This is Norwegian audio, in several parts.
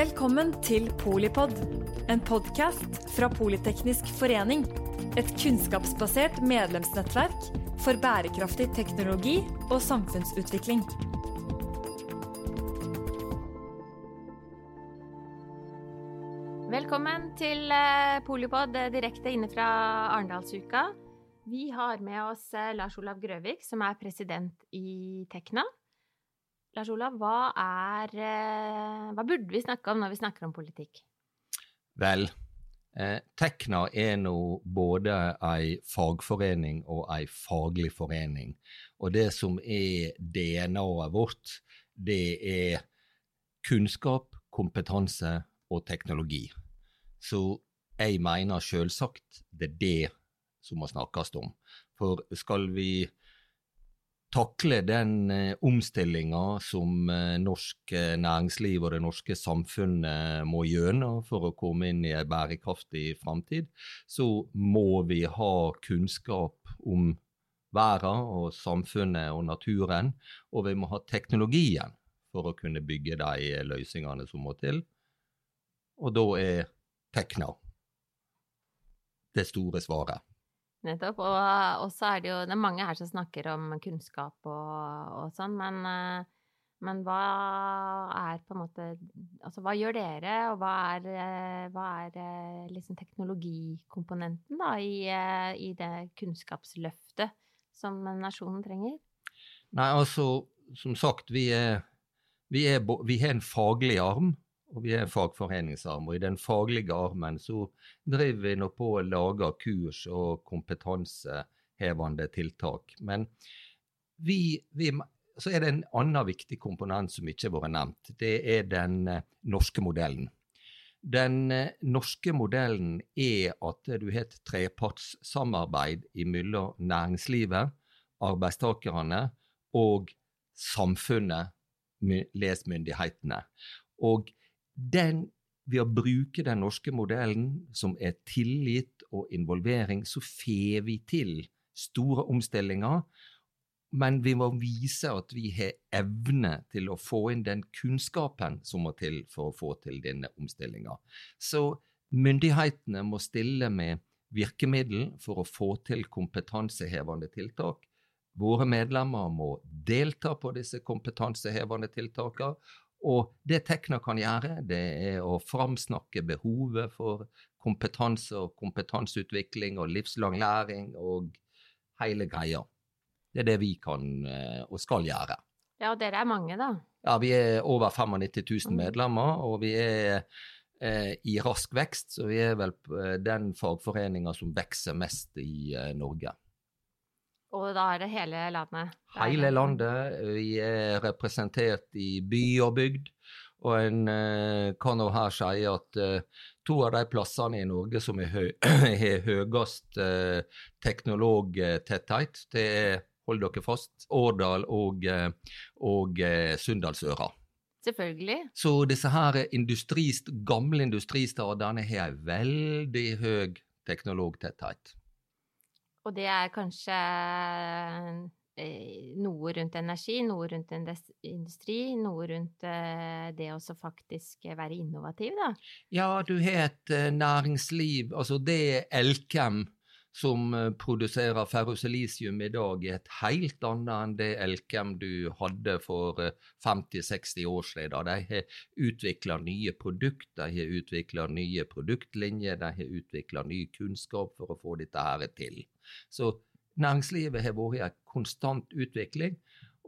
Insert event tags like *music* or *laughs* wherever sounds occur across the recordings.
Velkommen til Polipod, en podkast fra Politeknisk forening. Et kunnskapsbasert medlemsnettverk for bærekraftig teknologi og samfunnsutvikling. Velkommen til eh, Polipod eh, direkte inne fra Arendalsuka. Vi har med oss eh, Lars Olav Grøvik, som er president i Tekna. Lars Olav, hva er Hva burde vi snakke om når vi snakker om politikk? Vel, eh, Tekna er nå både ei fagforening og ei faglig forening. Og det som er DNA-et vårt, det er kunnskap, kompetanse og teknologi. Så jeg mener selvsagt det er det som må snakkes om. For skal vi takle den eh, omstillinga som eh, norsk eh, næringsliv og det norske samfunnet må gjennom for å komme inn i en bærekraftig framtid, så må vi ha kunnskap om verden og samfunnet og naturen, og vi må ha teknologien for å kunne bygge de løsningene som må til. Og da er Tekna det store svaret. Nettopp. Og, så er det jo Det er mange her som snakker om kunnskap og, og sånn, men, eh, men hva er på en måte Altså hva gjør dere, og hva er, eh, hva er eh, liksom teknologikomponenten da i, i det kunnskapsløftet som nasjonen trenger? Nei, altså, som sagt, vi er, vi er en faglig arm og vi er en fagforeningsarm. Og i den faglige armen så driver vi nå på å lage kurs og kompetansehevende tiltak. Men vi, vi, så er det en annen viktig komponent som ikke har vært nevnt. Det er den eh, norske modellen. Den eh, norske modellen er at du har et trepartssamarbeid mellom næringslivet, arbeidstakerne og samfunnet, les myndighetene. Og den, ved å bruke den norske modellen, som er tillit og involvering, så får vi til store omstillinger. Men vi må vise at vi har evne til å få inn den kunnskapen som må til for å få til denne omstillinga. Så myndighetene må stille med virkemiddel for å få til kompetansehevende tiltak. Våre medlemmer må delta på disse kompetansehevende tiltakene, og det Tekna kan gjøre, det er å framsnakke behovet for kompetanse og kompetanseutvikling og livslang læring og hele greia. Det er det vi kan eh, og skal gjøre. Ja, og dere er mange, da? Ja, vi er over 95 000 mm. medlemmer, og vi er eh, i rask vekst. Så vi er vel eh, den fagforeninga som vokser mest i eh, Norge. Og da er det hele landet? Hele landet. Vi er representert i by og bygd. Og en uh, kan jo her si at uh, to av de plassene i Norge som *clears throat* har hø høyest uh, teknologtetthet, det er, hold dere fast, Årdal og, og Sunndalsøra. Selvfølgelig. Så disse her industrist, gamle industristadene har veldig høy teknologtetthet. Og det er kanskje eh, noe rundt energi, noe rundt industri, noe rundt eh, det å faktisk være innovativ, da? Ja, du har et eh, næringsliv, altså det er Elkem som produserer ferrosilisium i dag, er et helt annet enn det Elkem du hadde for 50-60 år siden. De har utvikla nye produkter, de har utvikla nye produktlinjer, de har utvikla ny kunnskap for å få dette her til. Så næringslivet har vært i en konstant utvikling.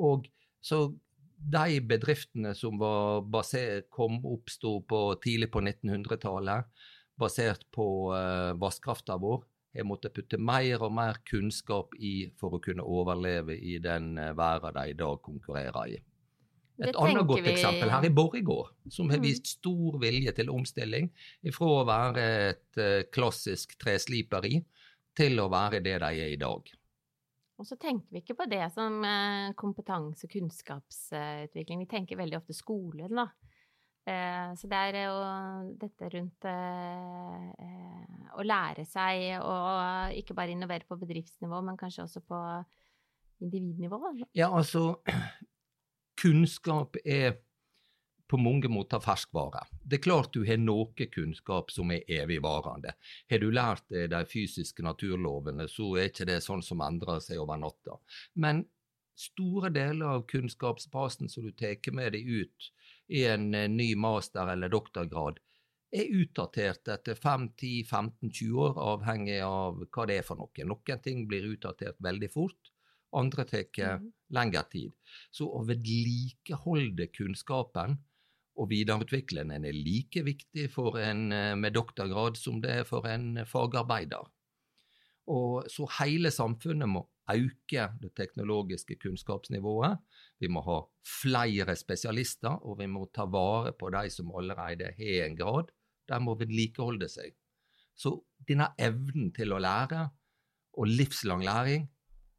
Og så de bedriftene som var basert, kom oppsto tidlig på 1900-tallet, basert på uh, vannkrafta vår, har måttet putte mer og mer kunnskap i for å kunne overleve i den uh, verden de i dag konkurrerer i. Et annet godt vi... eksempel her i Borregaard, som har mm. vist stor vilje til omstilling fra å være et uh, klassisk tresliperi til å være det de er i dag. Og så tenker vi ikke på det som eh, kompetanse- og kunnskapsutvikling. Vi tenker veldig ofte skolen, da. Eh, så det er jo dette rundt eh, å lære seg å ikke bare innovere på bedriftsnivå, men kanskje også på individnivå. Ja, altså *clears throat* Kunnskap er på mange måter ferskvare. Det er klart du har noe kunnskap som er evigvarende. Har du lært deg de fysiske naturlovene, så er ikke det sånn som endrer seg over natta. Men store deler av kunnskapsbasen som du tar med deg ut i en eh, ny master- eller doktorgrad, er utdatert etter 5-10-15-20 år, avhengig av hva det er for noe. Noen ting blir utdatert veldig fort, andre tar mm. lengre tid. Så å vedlikeholde kunnskapen og videreutvikle den er like viktig for en eh, med doktorgrad som det er for en fagarbeider. Og så hele samfunnet må øke det teknologiske kunnskapsnivået. Vi må ha flere spesialister, og vi må ta vare på de som allerede har en grad. De må vedlikeholde seg. Så denne evnen til å lære, og livslang læring,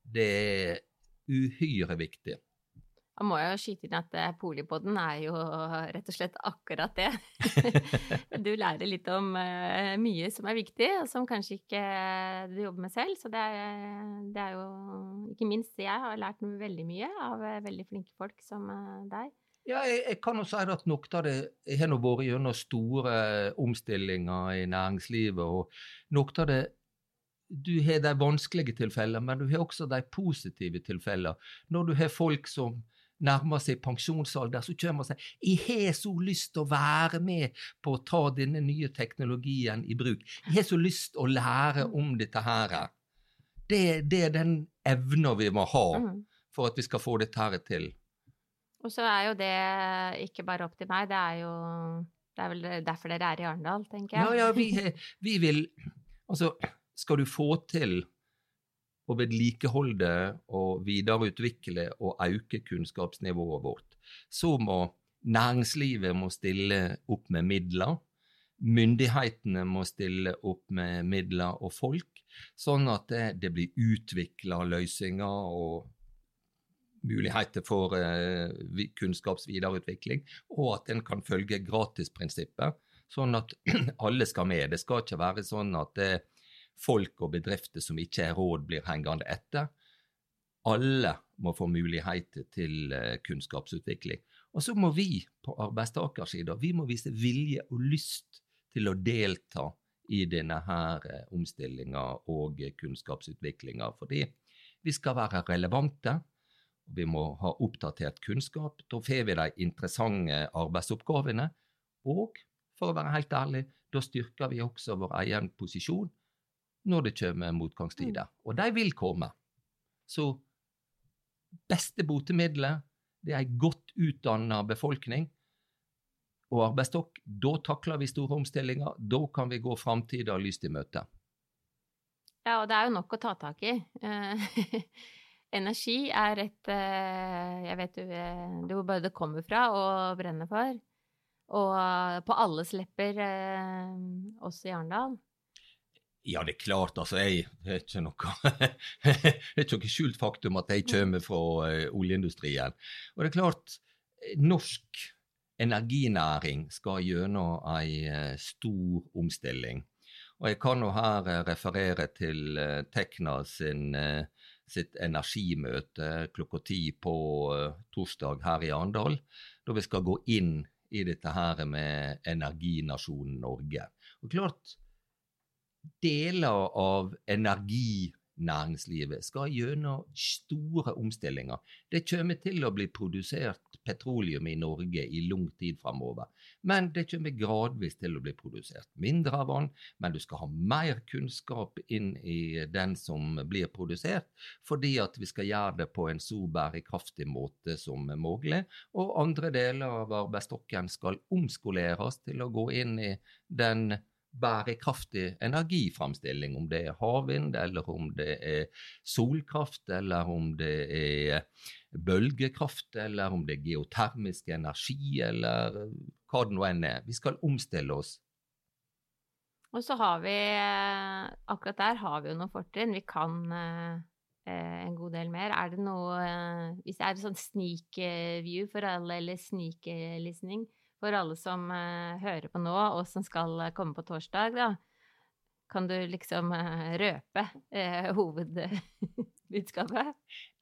det er uhyre viktig. Da må jeg jo skyte inn at polipoden Polipodden er jo *laughs* rett og slett akkurat det. *laughs* du lærer litt om uh, mye som er viktig, og som kanskje ikke du jobber med selv. Så det er, det er, jo Ikke minst jeg har lært veldig mye av veldig flinke folk som deg. Ja, jeg, jeg, kan jo si at noe av det Jeg har nå vært gjennom store omstillinger i næringslivet, og noe av det du har de vanskelige tilfellene, men du har også de positive tilfellene. Når du har folk som nærmer seg pensjonsalder, så kommer og sier 'Jeg har så lyst til å være med på å ta denne nye teknologien i bruk'. 'Jeg har så lyst til å lære om dette her'. Det, det er den evna vi må ha mm. for at vi skal få dette her til. Og så er jo det ikke bare opp til meg, det er jo det er vel derfor dere er i Arendal, tenker jeg. Ja, ja, vi, vi vil Altså, skal du få til å vedlikeholde og videreutvikle og øke kunnskapsnivået vårt, så må næringslivet må stille opp med midler. Myndighetene må stille opp med midler og folk, sånn at det, det blir utvikla løsninger og muligheter for uh, kunnskapsvidereutvikling, og at en kan følge gratisprinsippet, sånn at *clears throat* alle skal med. Det skal ikke være sånn at det, folk og bedrifter som ikke har råd, blir hengende etter. Alle må få muligheter til eh, kunnskapsutvikling. Og så må vi på arbeidstakersida vi må vise vilje og lyst til å delta i denne her eh, omstillinga og kunnskapsutviklinga. Fordi vi skal være relevante, og vi må ha oppdatert kunnskap. Da får vi de interessante arbeidsoppgavene. Og for å være helt ærlig, da styrker vi også vår egen posisjon når det kommer motgangstider. Mm. Og de vil komme. Så beste botemiddelet det er ei godt utdanna befolkning og arbeidsstokk. Da takler vi store omstillinger. Da kan vi gå framtida lyst i møte. Ja, og det er jo nok å ta tak i. *laughs* Energi er et eh, Jeg vet jo eh, hvor bare det kommer fra og brenner for. Og på alles lepper, eh, også i Arendal. Ja, det er klart. altså, jeg, Det *laughs* er ikke noe, skjult faktum at jeg kommer fra uh, oljeindustrien. Og det er klart, norsk energinæring skal gjennom ei uh, stor omstilling. Og jeg kan jo her uh, referere til Tekna sin, sitt energimøte klokka ti på torsdag her i Arendal, da vi skal gå inn i dette her med energinasjonen Norge. Og klart, deler av energinæringslivet skal gjennom store omstillinger. Det kommer til å bli produsert petroleum i Norge i lang tid framover. Men det kommer gradvis til å bli produsert mindre av den, men du skal ha mer kunnskap inn i den som blir produsert, fordi at vi skal gjøre det på en så bærekraftig måte som mulig. Og andre deler av arbeidsstokken skal omskoleres til å gå inn i den bærekraftig energiframstilling, om det er havvind, eller om det er solkraft, eller om det er bølgekraft, eller om det er geotermisk energi, eller hva det nå enn er. Vi skal omstille oss. Og så har vi Akkurat der har vi jo noen fortrinn. Vi kan eh, en god del mer. Er det noe eh, Hvis det er sånn sneak view for alle, eller sneak listening, for alle som uh, hører på nå, og som skal uh, komme på torsdag, da. Kan du liksom uh, røpe hovedbudskapet?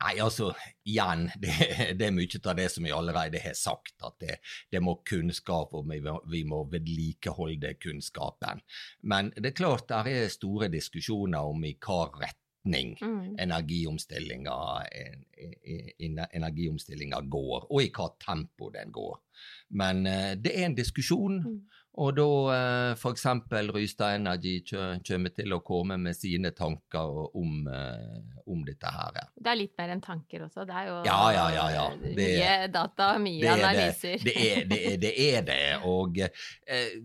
Nei, altså, igjen, *laughs* det, det, er mye av det som vi allerede har sagt, at det, det må kunnskap, og vi, vi må vedlikeholde kunnskapen. Men det er klart det er store diskusjoner om i hva retning mm. energiomstillinga, energiomstillinga går, og i hva tempo den går. Men det er en diskusjon. Mm. Og da eh, f.eks. Rystad Energy kommer til å komme med sine tanker om, eh, om, dette her. Det er litt mer enn tanker også. Det er jo ja, ja, ja, ja. Det, mye data, mye det analyser. Det. Det, er, det, er, det, er det. Og eh,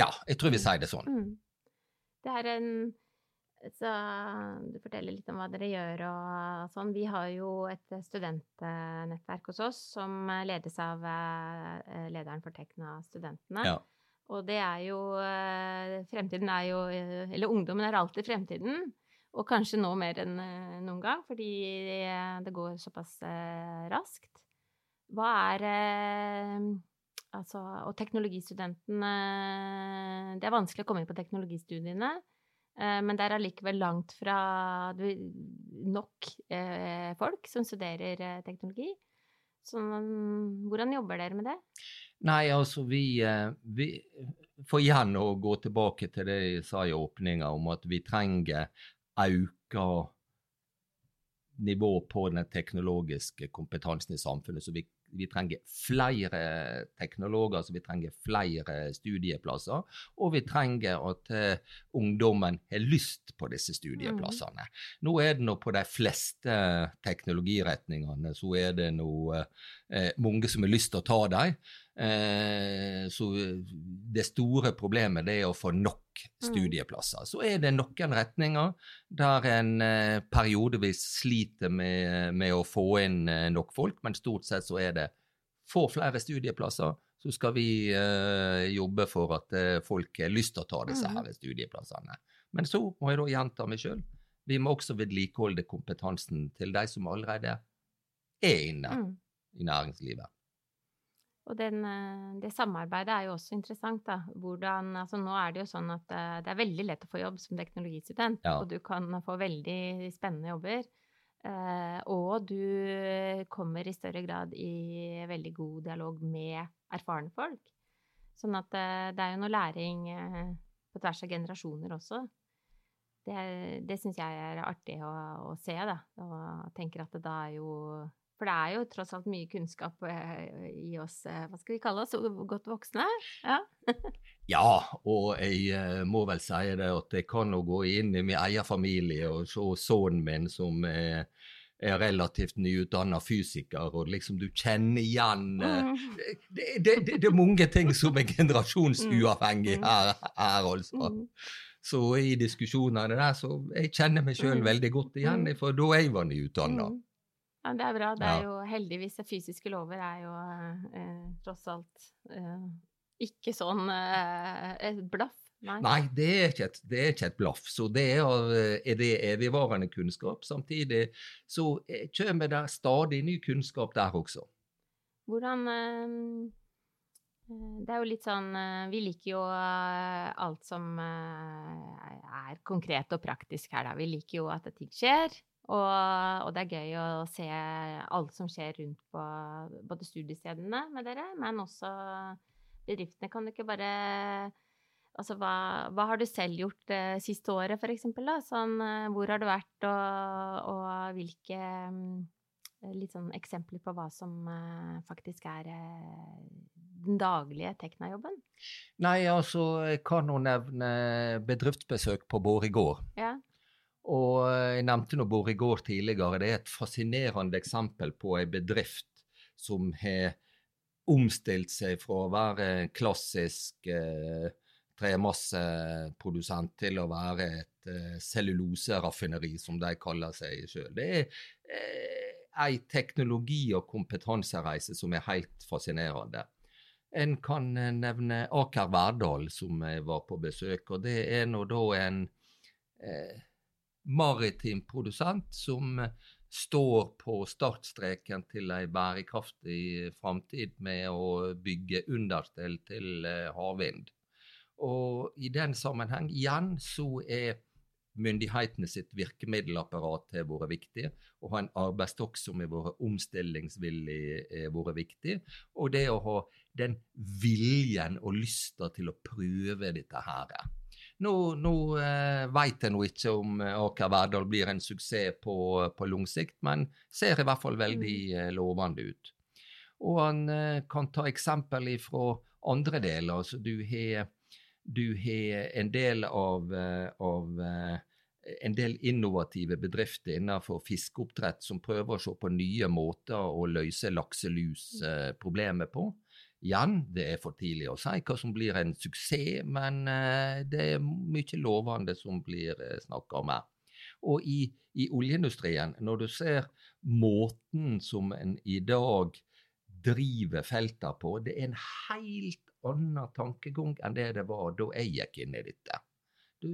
ja, jeg tror vi sier det sånn. Mm. Det er en så du forteller litt om hva dere gjør og sånn. Vi har jo et studentnettverk hos oss som ledes av eh, lederen for Tekna-studentene. Ja. Og det er jo eh, Fremtiden er jo Eller ungdommen er alltid fremtiden. Og kanskje nå mer enn eh, noen gang, fordi det går såpass raskt. Hva er Altså, og teknologistudentene Det er vanskelig å komme inn på teknologistudiene. Eh, men det er allikevel langt fra nok eh, folk som studerer eh, teknologi. Så hvordan jobber dere med det? Nei, altså vi, vi får igjen å gå tilbake til det jeg sa i åpninga, om at vi trenger auka nivå på den teknologiske kompetansen i samfunnet. Så vi vi trenger flere teknologer, så vi trenger flere studieplasser. Og vi trenger at uh, ungdommen har lyst på disse studieplassene. Mm. Nå er det nå på de fleste teknologiretningene så er det nå uh, mange som har lyst til å ta dem. Uh, så det store problemet det er å få nok mm. studieplasser. Så er det noen retninger der en periodevis sliter med, med, å få inn nok folk, men stort sett så er det få flere studieplasser, så skal vi jobbe for at folk har lyst til å ta disse mm. her studieplassene. Men så må jeg da gjenta meg sjøl. Vi må også vedlikeholde kompetansen til de som allerede er inne mm. I næringslivet. Og den, eh, det samarbeidet er jo også interessant. da. Hvordan, altså Nå er det jo sånn at det er veldig lett å få jobb som teknologistudent, ja. og du kan få veldig spennende jobber. Uh, og du kommer i større grad i veldig god dialog med erfarne folk. Sånn at det er jo noe læring på tvers av generasjoner også. Det, det syns jeg er artig å, å, se, da. Og tenker at det da er jo For det er jo tross alt mye kunnskap i oss, hva skal vi kalle oss, godt voksne. Ja. Ja, og jeg uh, må vel si det at jeg kan jo gå inn i min egen familie og se sønnen min som er, er relativt nyutdanna fysiker, og liksom du kjenner igjen mm. det, det, det, det, er mange ting som er generasjonsuavhengig mm. her, her altså. Mm. Så i diskusjonene der, så jeg kjenner meg sjøl veldig godt igjen for da jeg var nyutdanna. Ja, det er bra. Det er jo heldigvis fysiske lover er jo eh, tross alt eh, ikke sånn eh, et blaff. Nei. Nei, det, er ikke et, det er ikke et blaff. Så det er, er det evigvarende kunnskap. Samtidig så eh, kommer det stadig ny kunnskap der også. Hvordan eh, Det er jo litt sånn Vi liker jo alt som er konkret og praktisk her, da. Vi liker jo at ting skjer. Og, og, det er gøy å se alt som skjer rundt på både studiestedene med dere, men også bedriftene. Kan du ikke bare Altså, hva, hva har du selv gjort det siste året, for eksempel? Da? Sånn, eh, hvor har du vært, og, og hvilke um, litt sånn eksempler på hva som uh, faktisk er den daglige Tekna-jobben? Nei, altså, jeg kan jo nevne bedriftsbesøk på Borregaard. Ja. Og jeg nevnte nå Borregaard tidligere. Det er et fascinerende eksempel på ei bedrift som har omstilt seg fra å være en klassisk eh, tremasseprodusent til å være et eh, celluloseraffineri, som de kaller seg sjøl. Det er eh, ei teknologi- og kompetansereise som er helt fascinerende. En kan eh, nevne Aker Verdal, som jeg var på besøk, og det er nå da en eh, maritim produsent som står på startstreken til ei bærekraftig framtid med å bygge understell til eh, havvind. Og i den sammenheng, igjen, så er myndighetene sitt virkemiddelapparat har vært viktig. Å ha en arbeidsstokk som har vært omstillingsvillig, har vært viktig. Og det å ha den viljen og lysta til å prøve dette her. Nå, nå eh, veit jeg nå ikke om eh, Aker Verdal blir en suksess på, på lang sikt, men ser i hvert fall veldig mm. eh, lovende ut. Og han eh, kan ta eksempel fra andre deler. altså Du har du har en del av, eh, av eh, en del innovative bedrifter innenfor fiskeoppdrett som prøver å se på nye måter å løse lakselusproblemet på. Igjen, det er for tidlig å si hva som blir en suksess, men eh, det er mye lovende som blir snakka om. Og i, i, oljeindustrien, når du ser måten som en i dag driver felter på, det er en helt annen tankegang enn det det var da jeg gikk inn i dette. Du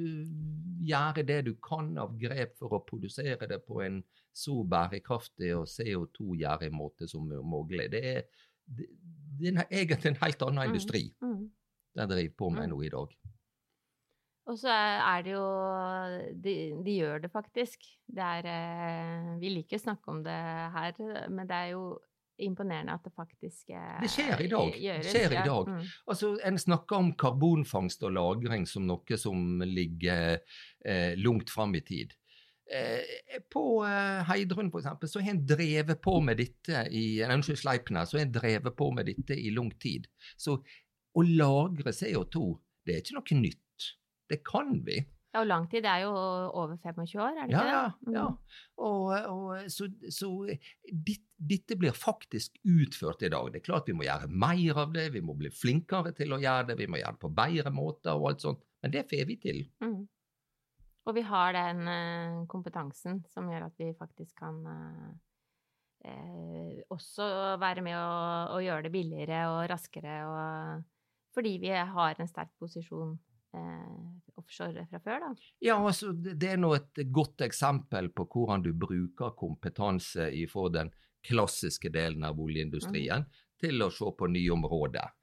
gjør det du kan av grep for å produsere det på en så bærekraftig og CO2-gjerrig måte som mulig. Det er, det, det er egentlig en helt annen mm, industri mm, mm. den driver på med mm. nå i dag. Og så er det jo de, de, gjør det faktisk. Det er eh, Vi liker å snakke om det her, men det er jo imponerende at det faktisk gjøres. Det skjer i dag. Gjøres, skjer i dag. Mm. Altså, En snakker om karbonfangst og -lagring som noe som ligger eh, langt fram i tid. Eh, på eh, Heidrun for eksempel, så har en drevet på med dette i unnskyld, Sleipner, så har en drevet på med dette i lang tid. Så å lagre CO2, det er ikke noe nytt. Det kan vi. Ja, og langtid er jo over 25 år, er det ja, ikke det? Ja. ja. Og, og, så, så ditt, dette blir faktisk utført i dag. Det er klart vi må gjøre mer av det, vi må bli flinkere til å gjøre det, vi må gjøre det på bedre måter og alt sånt. Men det får vi til. Mm. Og vi har den uh, kompetansen som gjør at vi faktisk kan uh, uh, også være med å, å, gjøre det billigere og raskere, og, fordi vi har en sterk posisjon eh, offshore fra før, da? Ja, altså det er nå et godt eksempel på hvordan du bruker kompetanse fra den klassiske delen av oljeindustrien mm. til å se på nye områder.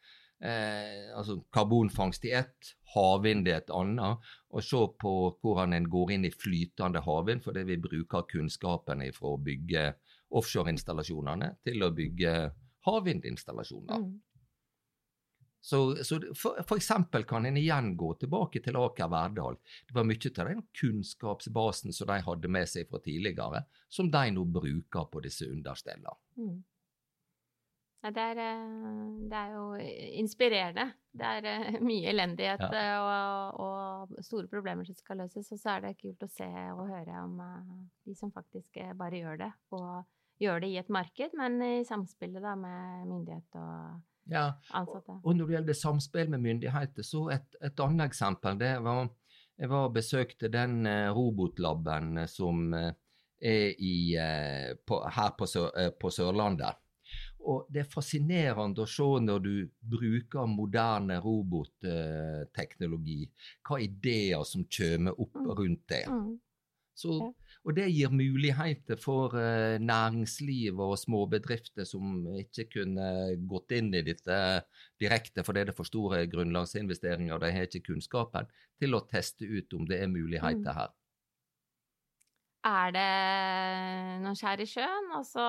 Eh, altså Karbonfangst i ett, havvind i et annet, og se på hvordan en går inn i flytende havvind, fordi vi bruker kunnskapen fra å bygge offshoreinstallasjonene til å bygge havvindinstallasjoner. Mm. Så, så for, for, eksempel kan en igjen gå tilbake til Aker Verdal. Det var mye av den kunnskapsbasen som de hadde med seg fra tidligere, som de nå bruker på disse understellene. Mm. Det, er, eh, det, er, jo inspirerende. Det er eh, *laughs* mye elendighet ja. Eh, og, og, store problemer som skal løses. Og så er det kult å se og høre om de som faktisk bare gjør det. Og gjør det i et marked, men i samspillet da med myndighet og ja. ansatte. Og når det gjelder samspill med myndigheter, så et, et annet eksempel det var Jeg var og besøkte den robotlaben som er i, på, her på, Sør, på, Sørlandet. Og det er fascinerende å se når du bruker moderne robotteknologi, hva ideer som kommer opp mm. rundt det. Mm. Så. Og det gir muligheter for uh, næringsliv og småbedrifter som ikke kunne gått inn i dette direkte fordi det er for store grunnlagsinvesteringer de har ikke kunnskapen, til å teste ut om det er muligheter mm. her. Er det noen skjær i sjøen? Altså,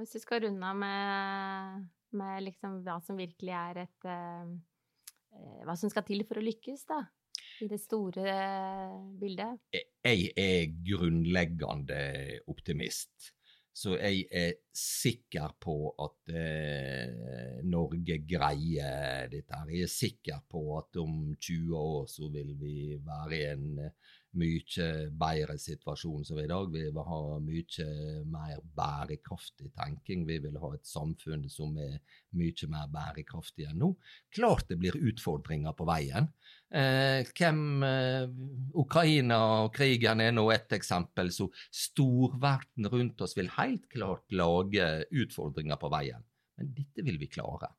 hvis du skal runde av med, med liksom hva som virkelig er et uh, Hva som skal til for å lykkes, da? i det store bildet? Jeg er grunnleggende optimist. Så jeg er sikker på at eh, Norge greier dette. Jeg er sikker på at om 20 år så vil vi være i en mye bedre situasjon som vi i dag. Vi vil ha mye mer bærekraftig tenking. Vi vil ha et samfunn som er mye mer bærekraftig enn nå. Klart det blir utfordringer på veien. Eh, hvem, eh, Ukraina og krigen er nå et eksempel, så storverden rundt oss vil helt klart lage utfordringer på veien. Men dette vil vi klare.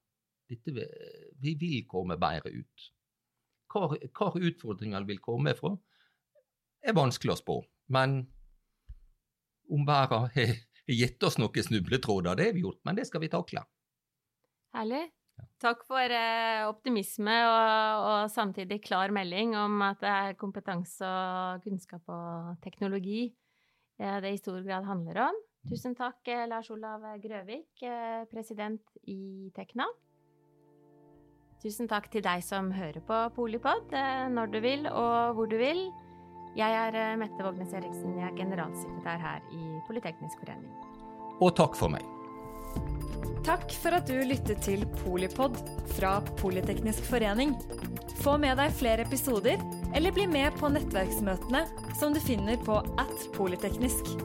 Vil, vi vil komme bedre ut. Hvor, hvor utfordringene vil komme fra, er vanskelig å spå. Men om verden *laughs* har gitt oss noen snubletråder, det har vi gjort, men det skal vi takle. Herlig. Takk for eh, optimisme og, og, samtidig klar melding om at det er kompetanse og kunnskap og teknologi eh, det i stor grad handler om. Tusen takk, eh, Lars Olav Grøvik, president i Tekna. Tusen takk til deg som hører på Polipod når du vil og hvor du vil. Jeg er eh, Mette Vågnes Eriksen, jeg er generalsekretær her i Politeknisk forening. Og takk for meg. Takk for at du lyttet til Polipod fra Politeknisk forening. Få med deg flere episoder, eller bli med på nettverksmøtene som du finner på at polyteknisk.